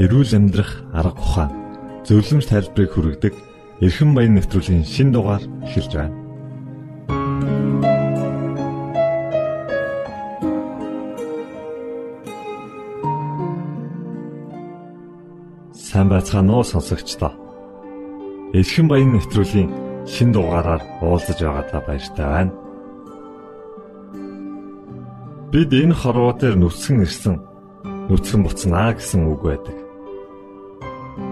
эрүүл амьдрах арга ухаан зөвлөмж тайлбарыг хүргэдэг эрхэм баян нэвтрүүлгийн шин дугаар эхэлж байна. Сайн байцгаана уу сонсогчдоо. Эрхэм баян нэвтрүүлгийн шин дугаараар уулзаж байгаадаа баяртай байна. Бид энэ хорвоо дээр нүцгэн ирсэн нүцгэн буцнаа гэсэн үг байдаг.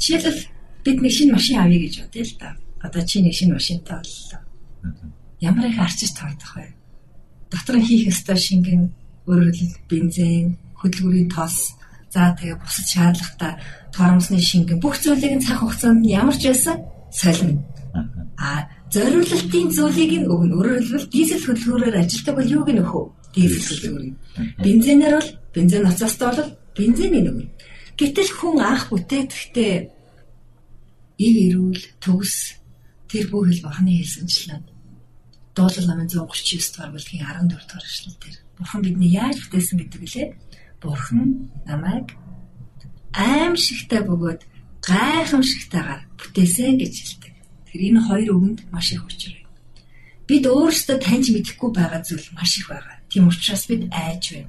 Жишээлбэл бид нэг шинэ машин авъя гэж бодъё л да. Одоо чи нэг шинэ машинтай боллоо. Ямар их арчиж тоодох вэ? Дотор нь хийх ёстой шингэн өөрөөр хэлбэл бензин, хөдөлгүүрийн тос, за тэгээ бусад шаардлагатай торомсны шингэн бүх зүйлийг нь цаг хугацаанд нь ямар ч байсан солино. А зориулалтын зүйлийг нь өгнө. Өөрөөр хэлбэл дизель хөдөлгөөрөөр ажилтдаг бол юуг нь өхөө? Дизель хөдөлгөөр. Бензинээр бол бензин ноцоостой бол бензиний өгнө. Гэтэл хүн анх бүтээхдээ ив эрүүл төгс тэр бүх хэл бурхны хэлсэнчлэн дуулал намын 139 дугаар бүлгийн 14 дугаар эшлэл дээр бурхан бидний яаж бүтээсэн гэдэг лээ. Бурхан намайг аимшигтай бөгөөд гайхамшигтайгаар бүтээсэн гэж хэлдэг. Тэр энэ хоёр үгэнд маш их учир байна. Бид өөрсдөө таньж мэдэхгүй байгаа зүйл маш их байгаа. Тийм учраас бид айж байна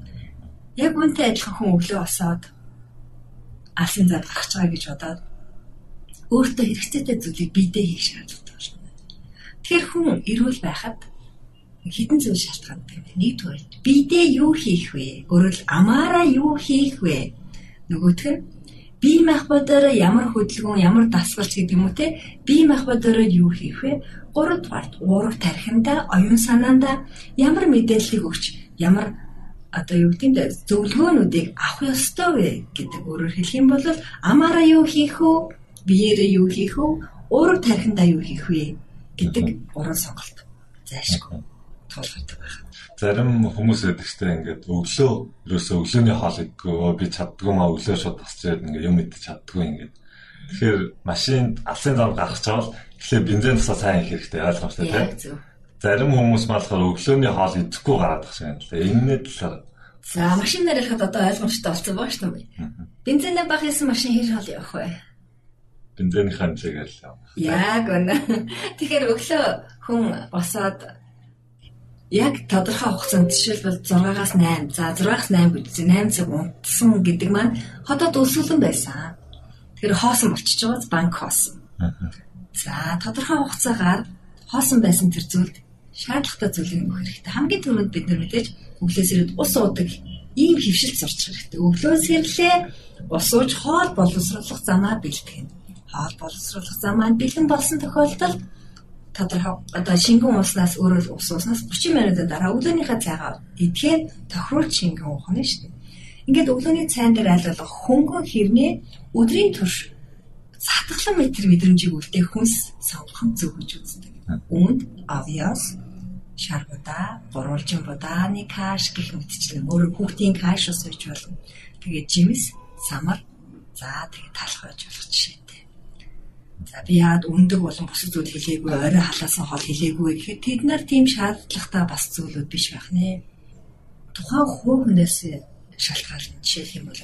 Яг үнтэй адилхан хүн өглөө босоод алсын зад гарч байгаа гэж бодоод өөртөө хэрэгцээтэй зүйлийг биедээ хийх шаардлагатай болно. Тэгэхээр хүн эрүүл байхад хідэн зүйл шалтгаантай. Нэгдүгээр биедээ юу хийх вэ? Өөрөөр амаараа юу хийх вэ? Нөгөөх нь бие махбодороо ямар хөдөлгөөн, ямар дасгалч гэдэг юм уу те? Бие махбодороо юу хийх вэ? Гуравдугаар уурах тархинда, оюун санаанда ямар мэдээллийг өгч, ямар одоо юу гэдэг зөвлөгөөнүүдийг авах ёстой гэдэг өөрөөр хэлэх юм бол амаараа юу хийх вэ? Биеэрээ юу хийх вэ? Өөрөөр тархиндаа юу хийх вэ гэдэг гурван сонголт зайшгүй тулгардаг байна. Зарим хүмүүс байдаг ч ингээд өглөө ерөөсөө өглөөний хоол идэггүй би чаддгүй маа өглөө шууд тасч ирээд ингээд юм идэж чаддгүй ингээд Тэгэхээр машинд алсын зам гаргаж бол тэгэхээр бензин тусаа сайн их хэрэгтэй ойлгомжтой тийм. Зарим хүмүүс болохоор өглөөний хоол идэхгүй гараад байгаа юм л. Энэний талаар За машинаар ярихад одоо ойлгомжтой болсон байгаа шүү дээ. Бензинээ баг хийсэн машин хийж хоол явах бай. Бензиний хэмжээгээр л. Яг үнэ. Тэгэхээр өглөө хүн босоод яг тодорхой хугацаанд жишээлбэл 6-аас 8, за 6-аас 8 гэж 8 цаг унтсан гэдэг маань хотод өсвөлэн байсан. Тэгэхээр хоосон болчихж байгаа банк хоосон. За тодорхой хугацаагаар хоосон байсан тэр зүйлд шаардлагатай зүйлийг өгөх хэрэгтэй. Хамгийн түрүүнд бид нар мэдээж өглөөс ирээд ус уудаг ийм хөвшилт сурч хэрэгтэй. Өглөөс ирлээ ус ууж хоол боловсруулах замаа бэлтгэн. Хоол боловсруулах замаа бэлэн болсон тохиолдолд тодорхой одоо шингэн уснаас өөрөө ус ууснаас 30 минутын дараа өглөөнийхөө цайгаа идэхээр тохируулж шингэн уух нь шүү дээ. Ингээд өглөөний цайн дээр айлгах хөнгөн хэрнээ өдрийн турш сатглан метр мэдрэмжийг үлдээх хүнс сонгох зөв гэж үздэг. Үүнд авьяас шаргуудаа, гурвалжин будааны каш гэх мэтчлэн өөр хүүхдийн каш ус байж болно. Тэгээд жимс, самар, за тэгээд талх байж болох жишээтэй. За би яад өндөг болон бусад зүйл хэлээгүй, орой халаасан хоол хэлээгүй гэхэд тэд нар тийм шаардлагатай бас зүйлүүд биш байх нэ. Тухайн хүүхнээс шалтгаална. Жишээлх юм бол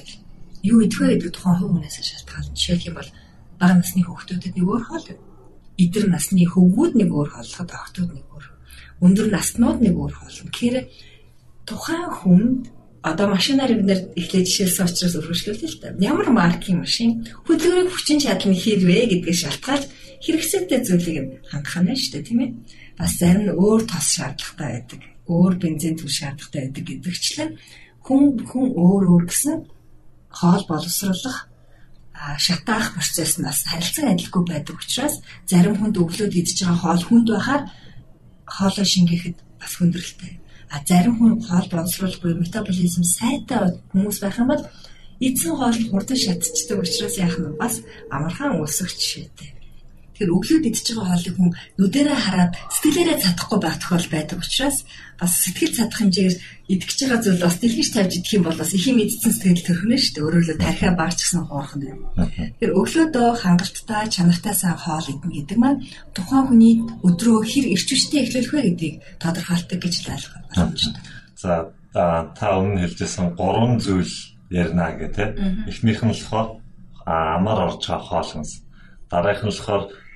юу идэх вэ гэдэг тухайн хувь хүнээс шалтгаална. Жишээлх юм бол бага насны хүүхдүүдэд нэг өөр хоол, эдэр насны хөвгүүд нэг өөр хооллоход охтууд нэг өөр. Өндөр наснууд нэг өөр хоол. Тэгэхээр тухайн хүнд одоо машинаар бид нэр эхлээд жишээлсэн учраас өргөжлүүлээ л та. Ямар маркийн машин хөдөлгөөний хүчин чадал нь хэрвээ гэдгийг шалтгаалж хэрэгцээтэй зүйлийг хангах нь шүү дээ тийм ээ. Бас зарим нь өөр тос шаардлагатай байдаг. Өөр бензин түл шаардлагатай байдаг гэдэгчлэн хүн хүн өөр өөр гэсэн хоол боловсруулах шатаах процесснаас харилцан адилгүй байдаг учраас зарим хүнд өглөөд идж байгаа хоол хүнд байхаар хоолой шингээхэд бас хүндрэлтэй. А зарим хүн хоол боловсруулахгүй метаболизм сайтай хүмүүс байх юм бол эзэн хоол хурдан шатчихдаг учраас яах нь бас амархан өсөх жишээтэй. Тэгэхээр өглөөд идж байгаа хоолыг хүн нүдэрээ хараад сэтгэлээрээ чадахгүй байх тохиол байдаг учраас бас сэтгэл чадах хэмжээгээр идэж байгаа зүйл бас дэлгэж тавьж идэх юм бол бас их юм идсэн сэтгэл төрхнө шүү дээ. Өөрөөр тархиа баарч гсэн хоорхон юм. Тэгэхээр өглөөдөө хангалттай чанартай сайн хоол идэх гэдэг маань тухайн хүний өдрөө хэр эрчвчтэй эхлүүлэх вэ гэдгийг тодорхойлдог гэж л ойлгох боломжтой. За та өмнө хэлжсэн гурван зүйл ярина гэх тээ. Эхнийх нь болохоор амар орж байгаа хоол хүнс. Дараагийнх нь болохоор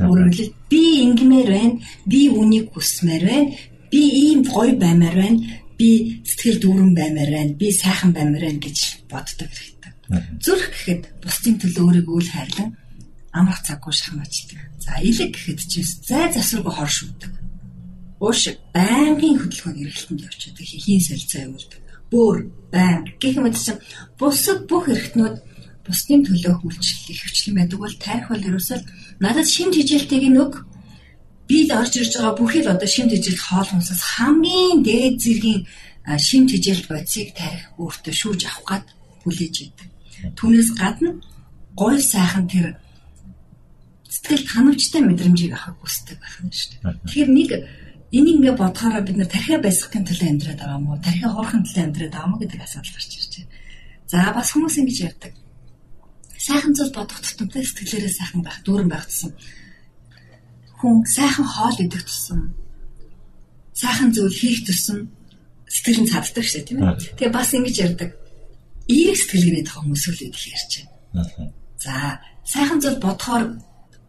Өөрөөр хэлбэл би ингэмээр байна, би үнийг хүсмээр байна, би ийм гоё баймаар байна, би сэтгэл дүүрэн баймаар байна, би сайхан баймаар байна гэж боддог хэрэгтэй. Зүрх гэхэд бусдын төлөө өөрийгөө үл хайрлан амрах цаггүй шахмаачдаг. За илэг гэхэд ч зай засваргүй хор шүтдэг. Ууш байнгын хөдөлгөөний эргэлтэнд явчихдаг, хийн солилцоо явуулдаг. Бөөр, байнг гэх мэт чинь бусад бүх эргэтнүүд бусдын төлөө үйлчлэл хөвчлэн байдаг бол тайрх бол ерөөсөө надад шимт хижээлтэйг нүг би л орж ирж байгаа бүхэл одоо шимт хижээлт хоол хүнсээс хамгийн дээд зэргийн шимт хижээлт бодисыг тарих өөртөө шүүж авах гад хүлээж идэг. Түүнээс гадна гой сайхан тэр сэтгэл ханамжтай мэдрэмжийг авах хүсдэг байх нь шүү дээ. Тэгэхээр нэг энийг ингээ бодохоор бид нар тархиа байсгахын төлөө амьдраад байгаа мó тархиа хоорхын төлөө амьдраад байгаа мó гэдэг асуудал гарч ирж байна. За бас хүмүүс ингэж ярьдаг сайхан зүйл бодох тутамтай сэтгэлээрээ сайхан байх, дүүрэн байх тусам хүн сайхан хоол идэх тусам сайхан зүйл хийх тусам сэтгэл нь цаддаг шээ тийм ээ. Тэгээ бас ингэж ярьдаг. Эерэг сэтгэлгээний хүмүүс үл идэх ярьж байна. За сайхан зүйл бодохоор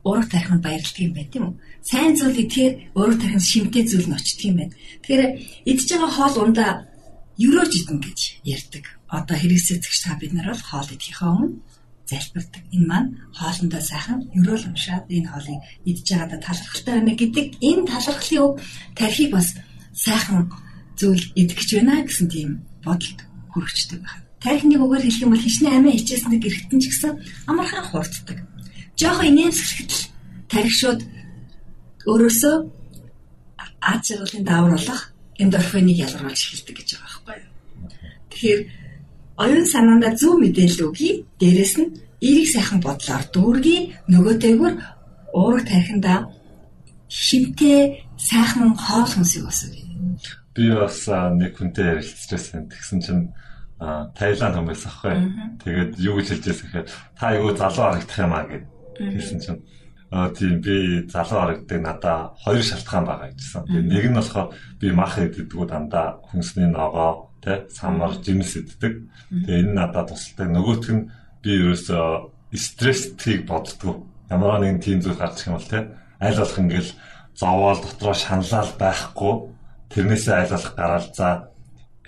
ураг тархинд баярлдаг юм байна тийм үү? Сайн зүйл идэхээр ураг тархинд шимтэй зүйл нь очдөг юм байна. Тэгэхээр идж байгаа хоол ундаа ерөөж идэн гэж ярьдаг одоо хэрэгсэцэгч та бид нар бол хоол идэхээ өмнө залбирдаг. Энэ маань хоолндоо сайхан өрөөл уншаад энэ хоолыг идж байгаадаа талархалтай байна гэдэг энэ талархлын өв тархийг бас сайхан зүйл идэх гэж байна гэсэн тийм бодолд хүрчдэг байна. Тархиныг өгөр хэлэх юм бол хичнээн амиа хичээсэнд гэрхтэн ч гэсэн амархан хурддаг. Жохо инээмсэглэхэд тархи шууд өөрөөсөө аж аргалын даавруулах эндорфиныг ялгаруулж эхэлдэг гэж байгаа байхгүй юу. Тэгэхээр оюун санаандаа зөв мэдээлэл өгье. Дээрэс нь эрийг сайхан бодлоор дүүргий нөгөөтэйгүр уурах тархиндаа шимтэй сайхан хоол хүнсийг өсгөе. Би бас нэг хүнтэй ярилцчихсан. Тэгсэн чинь Таиланд хүмүүс ахгүй. Тэгээд юу гэж хэлж байсан гэхээр та юу залуу харагдах юм аа гэд. Хэлсэн чинь Аа тийм би залуу харагддаг надаа хоёр шалтгаан байгаа. Тэгээ нэг нь болохоор би мах идэгдгүү дандаа хүнсний ногоо тэ самар жимс иддэг. Тэгээ энэ надад тусалдаг. Нөгөөх нь би ерөөсөө стресстийг боддгоо. Ямар нэгэн тийм зүйл гарчих юм бол тэ аль болох ингээл зовоол дотроо шаналал байхгүй тэрнээсээ аль болох гараал за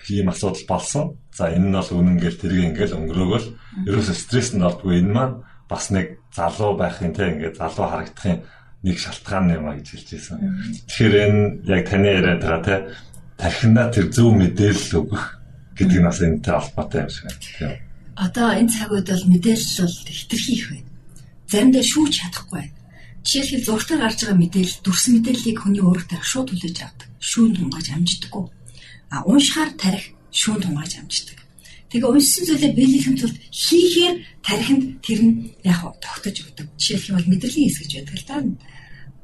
ийм асуудал болсон. За энэ нь бол үнэн гэл тэрийг ингээл өнгөрөөгөл ерөөсөө стресс нь ордгүй энэ маань бас нэг залуу байхын тэ ингээд залуу харагдахын нэг шалтгаан юм а гэж хэлж байсан. Тэгэхээр энэ яг таны яриад байгаа тэ тархинаа тэр зөв мэдээлэл өгөх гэдэг нь бас энэтэй холбоотой юм шиг байна. Одоо энэ цаг үед бол мэдээлэл бол хэтэрхий их байна. Заримдаа шүүж чадахгүй байна. Жишээлбэл зургатаар гарч байгаа мэдээлэл дүрс мэдээллийг хүний өөрөөр тарих шууд хүлээж авдаг. Шүүн тунгааж амждаггүй. А уншихаар тарих шүүн тунгааж амждаг. Тэгээ уншсан зүйлээ биелэхийн тулд хийхээр тарихынд тэр нь яг тогтож өгдөг. Жишээлх юм бол мэдрэлийн хэс гэж байдаг л да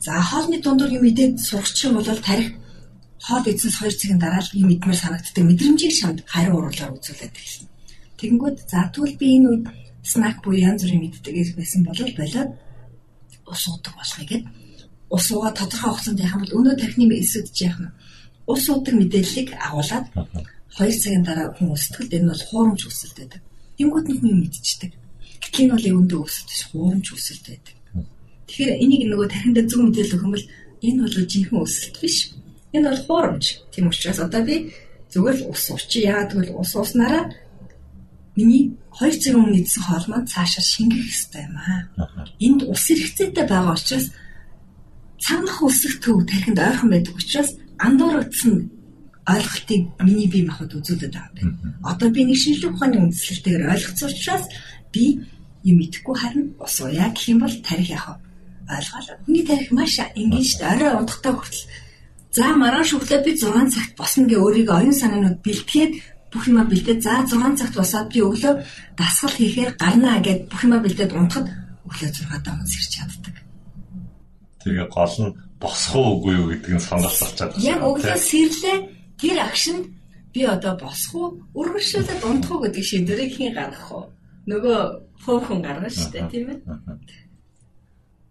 За хоолны дундуур юм идээд сурчих юм бол тарих хоол эзэнс 2 цагийн дараа л юм идмээр санагддаг мэдрэмжийг шамд хариу уруулаар үзүүлээд эхэлнэ. Тэгэнгүүт за тэгвэл би энэ үед снак буюу янз бүрийн мэддэг байсан бол болоод ус уудаг болохыг гээд ус уугаа тодорхой хугацаанд яхам бол өнөө тархины эсэдж яах нь ус уудаг мэдээллийг агуулад 2 цагийн дараа хүн өсөлтөд энэ бол хуурамч өсөлт байдаг. Тэнгүүд нь хүн мэдчихдэг. Гэтэл энэ бол өвөндөө өсөлт биш хуурамч өсөлт байдаг. Тэгэхээр энийг нөгөө тархинд зөв мэдээлэл өгөх юм бол энэ бол жинхэнэ өсөлт биш. Энэ бол хуурамч. Тийм учраас одоо би зүгээр л ус уучи. Яагаад гэвэл ус уснараа миний 2 цаг өмнө идсэн хоол маань цаашаа шингэх хэрэгтэй юм аа. Энд ус хэрэгцээтэй байгаа учраас цанах үсэх төв тархинд ойрхон байдаг учраас андуурагдсан ойлголтыг миний бие махбод үзүүлээд байгаа юм. Одоо би нэг шинжлэх ухааны үндслэлтэйгээр ойлгоцсон учраас би юм идэхгүй харин ус ууя гэх юм бол тарих яах вэ? Ойлгоо. Хүний тарих маш энгийн шүү дээ. Орой унтахтаа хүртэл за маргааш өглөө би 6 цагт босно гэ өөрийгөө оюун санаанууд бэлтгээд бүх юма бэлдээд за 6 цагт босоод би өглөө дасгал хийхээр гарнаа гэд бүх юма бэлдээд унтахад өглөө 6 даа унс ирч чаддаг. Тэгээ гол нь босох уугүй юу гэдэг нь сонголт болчиход байна. Яг өглөө сэрлээ гэр агшинд би одоо босох уу өргөшөөд унтах уу гэдэг шийдвэрийг хийн гаргах уу? Нөгөө хөөхөн гаргана шүү дээ тийм ээ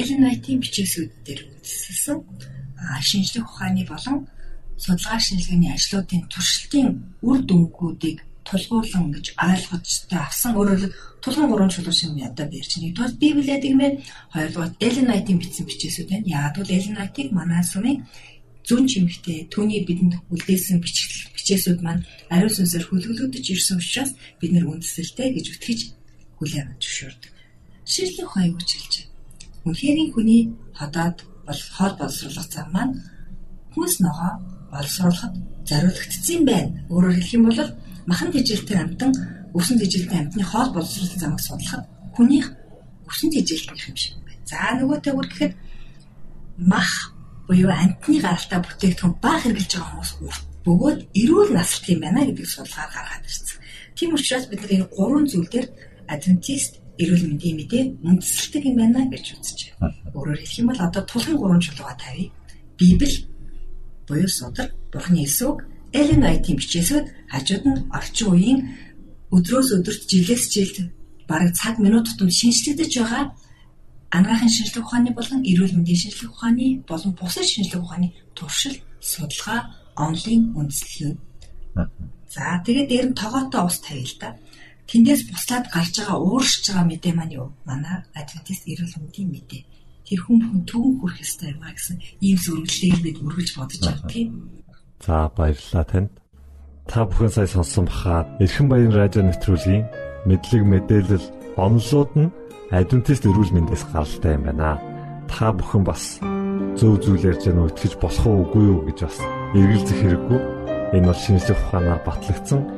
Элен Вайтийн бичээсүүд дээр үндэслэсэн шинжлэх ухааны болон судалгаа шинжилгээний ажлуудын туршилтын үр дүнгуудыг тулгуурлан гэж ойлгочтой авсан. Өөрөөр тулгын гурван чулуу шиг ядаа бэрч. Нэгдүгээр Библиэд гэмээр хоёрдугаар Элен Вайтийн бичсэн бичээсүүд байна. Яагаад бол Элен Вайтыг манай сүмийн зүүн чимэгтээ түүний бидэнд үлдээсэн бичээсүүд маань ариун сүнсээр хөлөглөгдөж ирсэн учраас бид нэр үндэслэлтэй гэж үтгэж хүлээн авч зөвшөөрдөг. Ширлэх хаяг үчилж Үнхээрийн хүний ходоод бол хоол боловсруулах зам маань хүнс ногоо боловсруулахад зориулагдсан байна. Өөрөөр хэлэх юм бол махан тэжээлтэй амтан өвсөн тэжилтний амьтны хоол боловсруулалтын замыг судлахад хүнийх өвсөн тэжилтнийх юм шиг байна. За нөгөөтэй бүр гэхэд мах буюу амьтны гаралтай бүтээгдэхүүн баг хэрглэж байгаа хүмүүс бөгөөд эрүүл насалт юм байна гэдэг судалгаар гаргаад ирсэн. Тийм учраас бид энэ гурван зүйл дээр адвентист эрүүл мэндийн мэдээ үндэслэлтэй юм байна гэж үзэж байна. Өөрөөр хэлэх юм бол одоо тулхан гурван чулууга тавья. Библи буюу судар, Бурхны эсвэг, Элен Вайтийн бичээсүүд хажууд нь орчин үеийн өдрөөс өдөрт жилээс жилд бараг цаг минут тутам шинжлэгдэж байгаа анагаахын шинжлэх ухааны болон эрүүл мэндийн шинжлэх ухааны болон бусад шинжлэх ухааны туршил, судалгаа, онлайн үндэслэл. За тэгээд дээр нь тогоотой ус тавья л да. Тэндээс буслаад гарч байгаа ууршиж байгаа мэдээ маань юу? Манай адвентист эрүүл мэндийн мэдээ. Тэр хүн хүн төвөн хүрэх ёстой юм а гэсэн ийм зөвлөлийг бид өргөж бодож байгаа тийм. За баярлалаа танд. Та бүхэн сая сонссон бахаа Эрхэн баян радио нэвтрүүлгийн мэдлэг мэдээлэл онлоод нь адвентист эрүүл мэндээс гаралтай юм байна. Та бүхэн бас зөв зүйл ярьж байгаа нь итгэж болох уу үгүй юу гэж бас эргэлзэх хэрэггүй. Энэ бол шинжлэх ухаанаар батлагдсан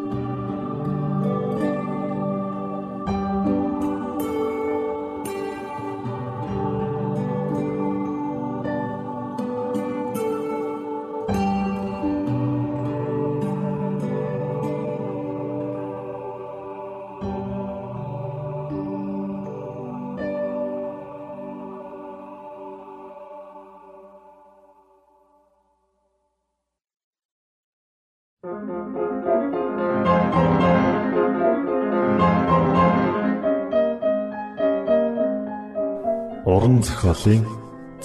Уран зохиолын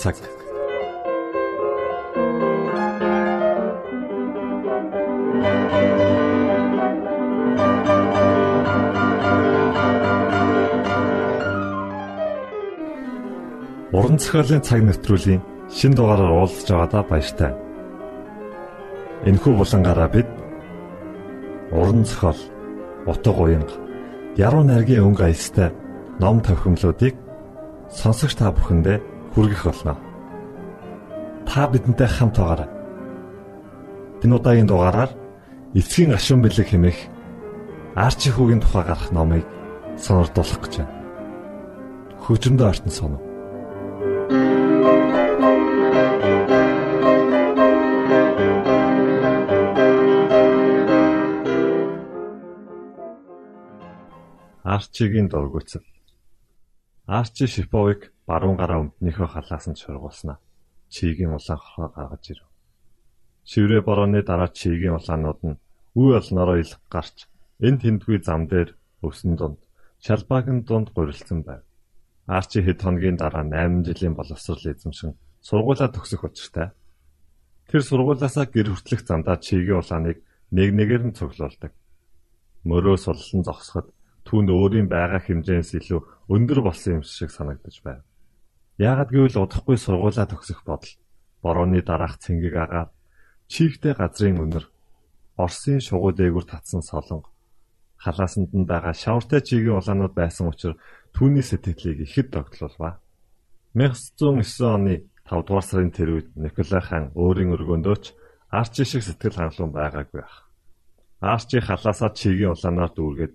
цаг. Уран зохиолын цаг нэвтрүүлгийн шин дугаараар уулзж байгаадаа баяртай. Энэхүү булангаараа бид уран зохиол, утга уянга, яруу найргийн өнгө аястай ном тохиомлуудыг сонсогч та бүхэндээ хүргэх болно. Та бидэнтэй хамт байгаарай. Энэ удаагийн дугаараар эцгийн гашуун бэлэг хэмээх арчи хүүгийн тухай гарах номыг сонирдуулах гэж байна. Хөгжмөд артн соно. Арчигийн дургуцал Арчи Шиповыг баруун гараа өмднийхөө халаас нь шургуулснаа. Чигийн улаан хорхоо гаргаж ирв. Шиврээ борооны дараа чигийн улаанууд нь үе олноороо илг гарч энэ тэндгүй зам дээр өвсөн дунд шалбаагийн дунд гурилсан байв. Арчи хэд хоногийн дараа 8 жилийн боловсрол эзэмшин сургуулаа төгсөх учиртай. Тэр сургуулаасаа гэр хүртэлх замдаа чигийн улааныг нэг нэгээр нь цуглуулдаг. Мөрөө суллан зогсоход түүнд өөрийн байгаа хэмжээс илүү өндөр болсон юм шиг санагдаж байв. Яагад гэвэл удахгүй сургуулаа төгсөх бодол борооны дараах цэнгэг агаад чийгтэй газрын өнөр Оросын шугуу дээгүр татсан солонго халаасанд нь байгаа шавартай чигийн улаанууд байсан учраас түүний сэтгэлийг ихэд тогтлуулва. 1909 оны 5 дугаар сарын тэр үед Николай хаан өөрийн өргөөндөөч Арчи шиг сэтгэл хангалуун байгаагүй ах. Арчи халаасаа чигийн улаанаар дүүргээд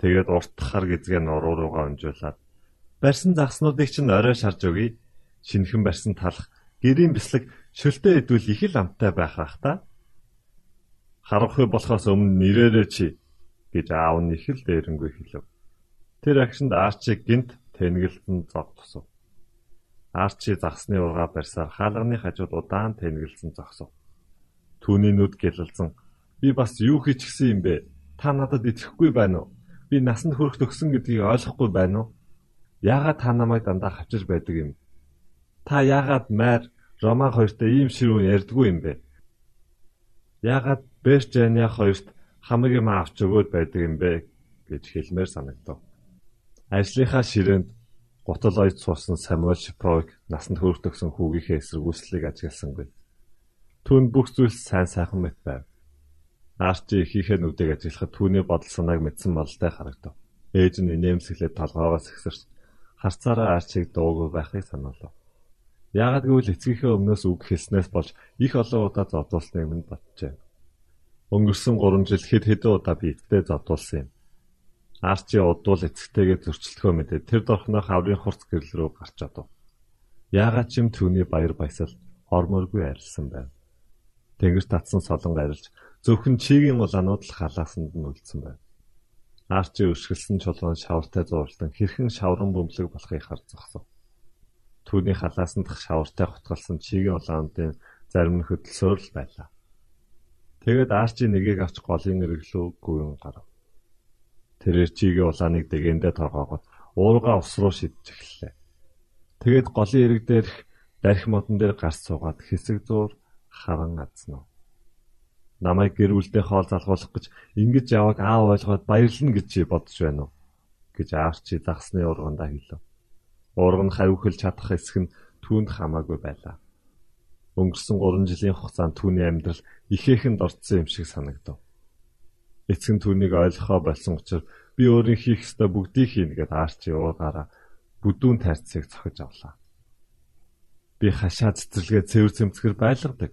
Тэгээд урт хар гизгээ нуруу руугаа өнжүүлээд барьсан загснуудыг чинь орой шарж өгье. Шинхэн барьсан талах гэрийн бислэг шөлтөө идвэл их л амттай байх бах та. Харанхуй болохоос өмнө нэрээрээ чи гэж аав нь их л дээрэнгүй хэлв. Тэр агшинд Арчиг гинт тэнгэлтэн зог тусав. Арчи загсны ургаа барьсаар хаалганы хажууд удаан тэнгэлсэн зогсов. Түүний нүд гэлэлцэн би бас юу хийчихсэн юм бэ? Та надад итгэхгүй байна уу? Би насанд хүрэх төгсөн гэдгийг ойлгохгүй байна уу? Яагаад та намайг дандаа хавчиж байдаг юм? Та яагаад майр Роман хоёртой ийм ширүүн ярьдгүй юм бэ? Яагаад Берчаня хоёрт хамаг юм авч өгөөд байдаг юм бэ гэж хэлмээр санагдав. Ажлынхаа ширээнд гутал ойд суусан Самуэль Шиповыг насанд хүртэгсэн хүүгийнхээ эсэргүүцлийг ажигласангүй. Түүнд бүх зүйл сайн сайхан мэт байв. Арчи ихийнхээ нүдийг ажиглахад түүний бодол санааг мэдсэн бололтой харагдав. Ээж нь инээмсэглээд толгоогоос ихсэрч харцаараа арчиг дуугүй байхыг санаалав. Яагад гэвэл эцгийнхээ өмнөөс үг хэлснээс болж их олон удаа зодуулсныг минь батжээ. Өнгөрсөн 3 жил хэд хэдэн удаа би эцтэй зодуулсан юм. Арчи удвал эцэгтэйгээ зөрчилдөхөө мэдээ тэр дорхноох аврын хурц гэрэл рүү гарч чадав. Яагаад ч юм түүний баяр баясал ормооргүй арилсан байв. Тэнгэр татсан солон арилж зөвхөн чигийн улаанууд л халаасанд нь үлдсэн байв. Арчи өшгөлсөн чулуун шавартай зурлан хэрхэн шавран бөмбөлөг болохыг харж зогсов. Түүний халаасанд шавартай хотголсон чигийн улаануудын зарим нь хөдөлсөөр л байлаа. Тэгээд Арчи нэгийг авч голын эрэглүү гүйн гарав. Тэрээр чигийн улааныг дэгэндээ торгоогоод уурга ус руу шидэж эхэллээ. Тэгээд голын эрэг дээрх дарх модон дээр гарч суугаад хэсэг зуур харан адснаа. Намайг гэрүүлдээ хоол залгуулах гэж ингэж яваг аав ойлгоод баярлна гэж чи бодож байна уу? гэж аарчи загсны ургандаа хэлв. Урга нь хавихлж чадах эсэх нь түүнд хамаагүй байлаа. Өнгөрсөн 3 жилийн хугацаанд түүний амьдрал ихээхэн дорцсон юм шиг санагдав. Эцэг нь түүнийг ойлгохоо болсон учраас би өөрийн хийх ёстой бүгдийг хийнэ гэд аарчи уугаараа бүдүүн тайрцыг цохиж авлаа. Би хашаа цэцэрлэгээ цэвэр цэмцгэр байлгадаг.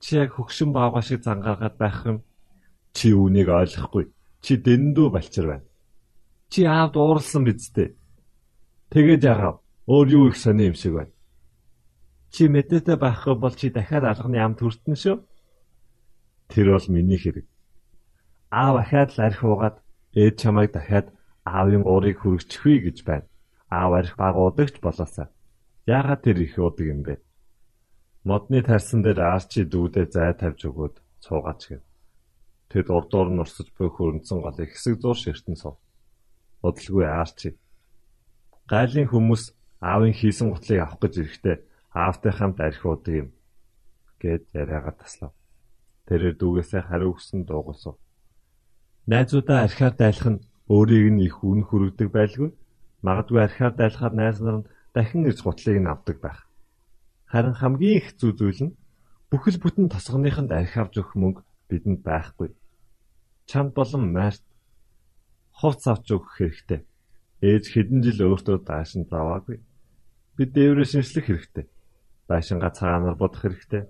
Чи яг хөгшин баага шиг зангаагаад байх юм. Чи үүнийг ойлгохгүй. Чи дэндүү балчир байна. Чи аавд ууралсан биз дээ. Тэгээд яагаад өөр юу их сони юм шиг байна. Чи мэдээтэй байхгүй бол чи дахиад алганы амт хүртэн шүү. Тэр бол миний хэрэг. Аав ахаад л арх уугаад ээж чамайг дахиад аавын уурыг хүргэчихвээ гэж байна. Аав арх баг удагч болоосаа. Яагаад тэр их удаг юм бэ? Модны тарсан дээр арчи дүүдээ зай тавьж өгөөд цуугаач гэв. Тэд урдуур нь урсаж буй хөрөнцөн голыг хэсэг зур ширтэн суув. Бодлгүй арчи. Гайлын хүмүүс аавын хийсэн гутлыг авах гэж ирэхдээ аавтай хамт архи удаг юм гэд яриагаа таслав. Тэрээр дүүгээсээ хариу өгсөн дуугасав. Найзуудаа архиар дайлах нь өөрийг нь их үн хүргэдэг байлгүй. Магадгүй архиар дайлахаар найз нар нь дахин ирж гутлыг нь авдаг байх. Харин хамгийн их зүй зүйл нь бүхэл бүтэн тосгоныхонд архи авч өгөх мөнгө бидэнд байхгүй. Чамд болон майрт хувц авч өгөх хэрэгтэй. Ээж хэдэн жил өөртөө даашин заваагүй. Бид дээврээ шинжлэх хэрэгтэй. Байшингаа цагаанаар бодох хэрэгтэй.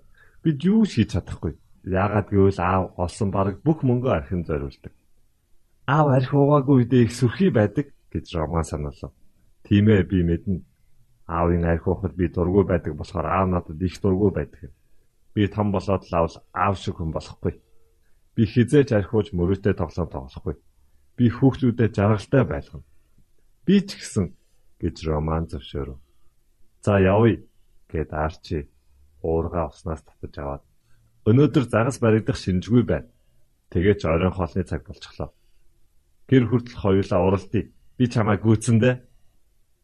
Бид юу хийж чадахгүй. Яагаад гэвэл аав олсон бараг бүх мөнгөө архин зориулдаг аав арх уугаагүй үедээ их сүрхий байдаг гэж Роман сануулав. Тийм ээ би мэднэ. Аавын арх уухад би дургүй байдаг болохоор аав надад их дургүй байдаг. Би том болоод л авал аав шиг хүн болохгүй. Би хизээч архиуж мөрөөдөө тоглоом тоглохгүй. Би хүүхдүүдэд жаргалтай байлгана. Би ч гэсэн гэж Роман зөвшөөрөв. За явъя гэд Арчи уурга уснаас татаж аваад өнөөдөр загас баригдах шинжгүй байна. Тэгээд ч оройн хоолны цаг болчихлоо. Гэр хүртэл хоёулаа уралдъя. Би чамайг гүйцэндэ.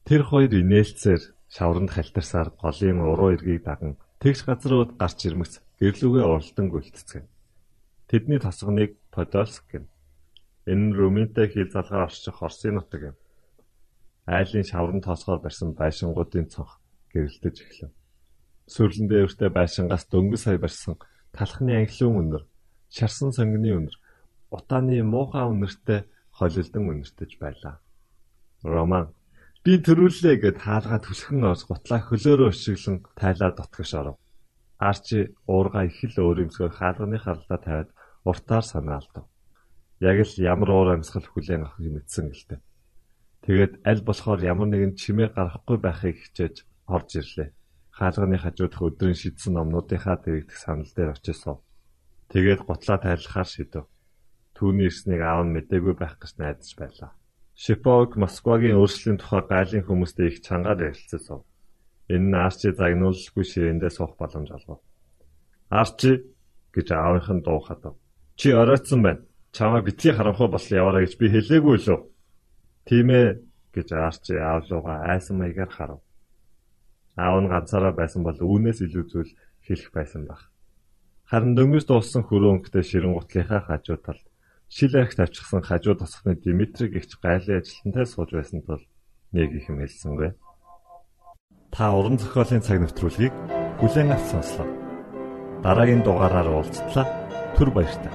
Тэр хоёр инээлцээр шавранд халтарсаар голын уруу эргийг даган тэгш газрууд гарч ирмэгц гэрлүүгээ уралдан гүйлтцгэн. Тэдний тосгоныг Подольск гэнэ. Энэ нь Румынтай хил залгаар орчих Орсын нутаг юм. Айлын шаврын тоосгоор барьсан байшингуудын цонх гэрэлтэж эхлэв. Сүрлэн дээртэй байшингаас дөнгөс сая барьсан талхны анхлын өнөр, шарсан сонгины өнөр, утааны муухай өнөртэй холилдон үнэртэж байлаа. Роман би төрүүллээ гэд хаалгаа түлхэн оос гутлаа хөлөөрөө өшиглэн тайлаа дотгош оров. Арчи уурга их л өөрөмсгөр хаалганы харлаа тавиад уртаар санаалдав. Яг л ямар уур амьсгал хүлээн авахыг мэдсэн гэлтэй. Тэгээд аль болохоор ямар нэгэн чимээ гарахгүй байхыг хичээж орж ирлээ. Хаалганы хажуудах өдрийн шидсэн номнуудынхаа дэрэгдэх санал дээр очисов. Тэгээд гутлаа тайлахаар шидэв. Түүний ирснийг аав нь мэдээгүй байх гэж найдаж байлаа. Шиповг Москвагийн өөрчлөлийн тухай гайлын хүмүүстэй их чангаар ярилцсан. Энэ нь Арчи загнуулгүй ширээндээ суух боломж олгов. Арчи гэж аавынх нь дуу хадав. Чи оройтсан байна. Чамаа битгий харанхуй бол яваарай гэж би хэлээгүй лөө. Тийм ээ гэж Арчи аав руугаа айсан маягаар харав. Аав нь ганцаараа байсан бол үүнээс илүү зүйл хэлэх байсан баг. Харин дөнгөж дууссан хөрөө өнгөтэй ширэн гутлынхаа хажуу талд шил арх тавьчихсан хажуу тосхны Димитри гихч гайлын ажилтнтай сууж байсан тул нэг их юм хэлсэнгүй. Та уран зохиолын цаг навтруулгийг бүлээн авч сонслоо. Дараагийн дугаараар уулзтлаа. Түр баярлалаа.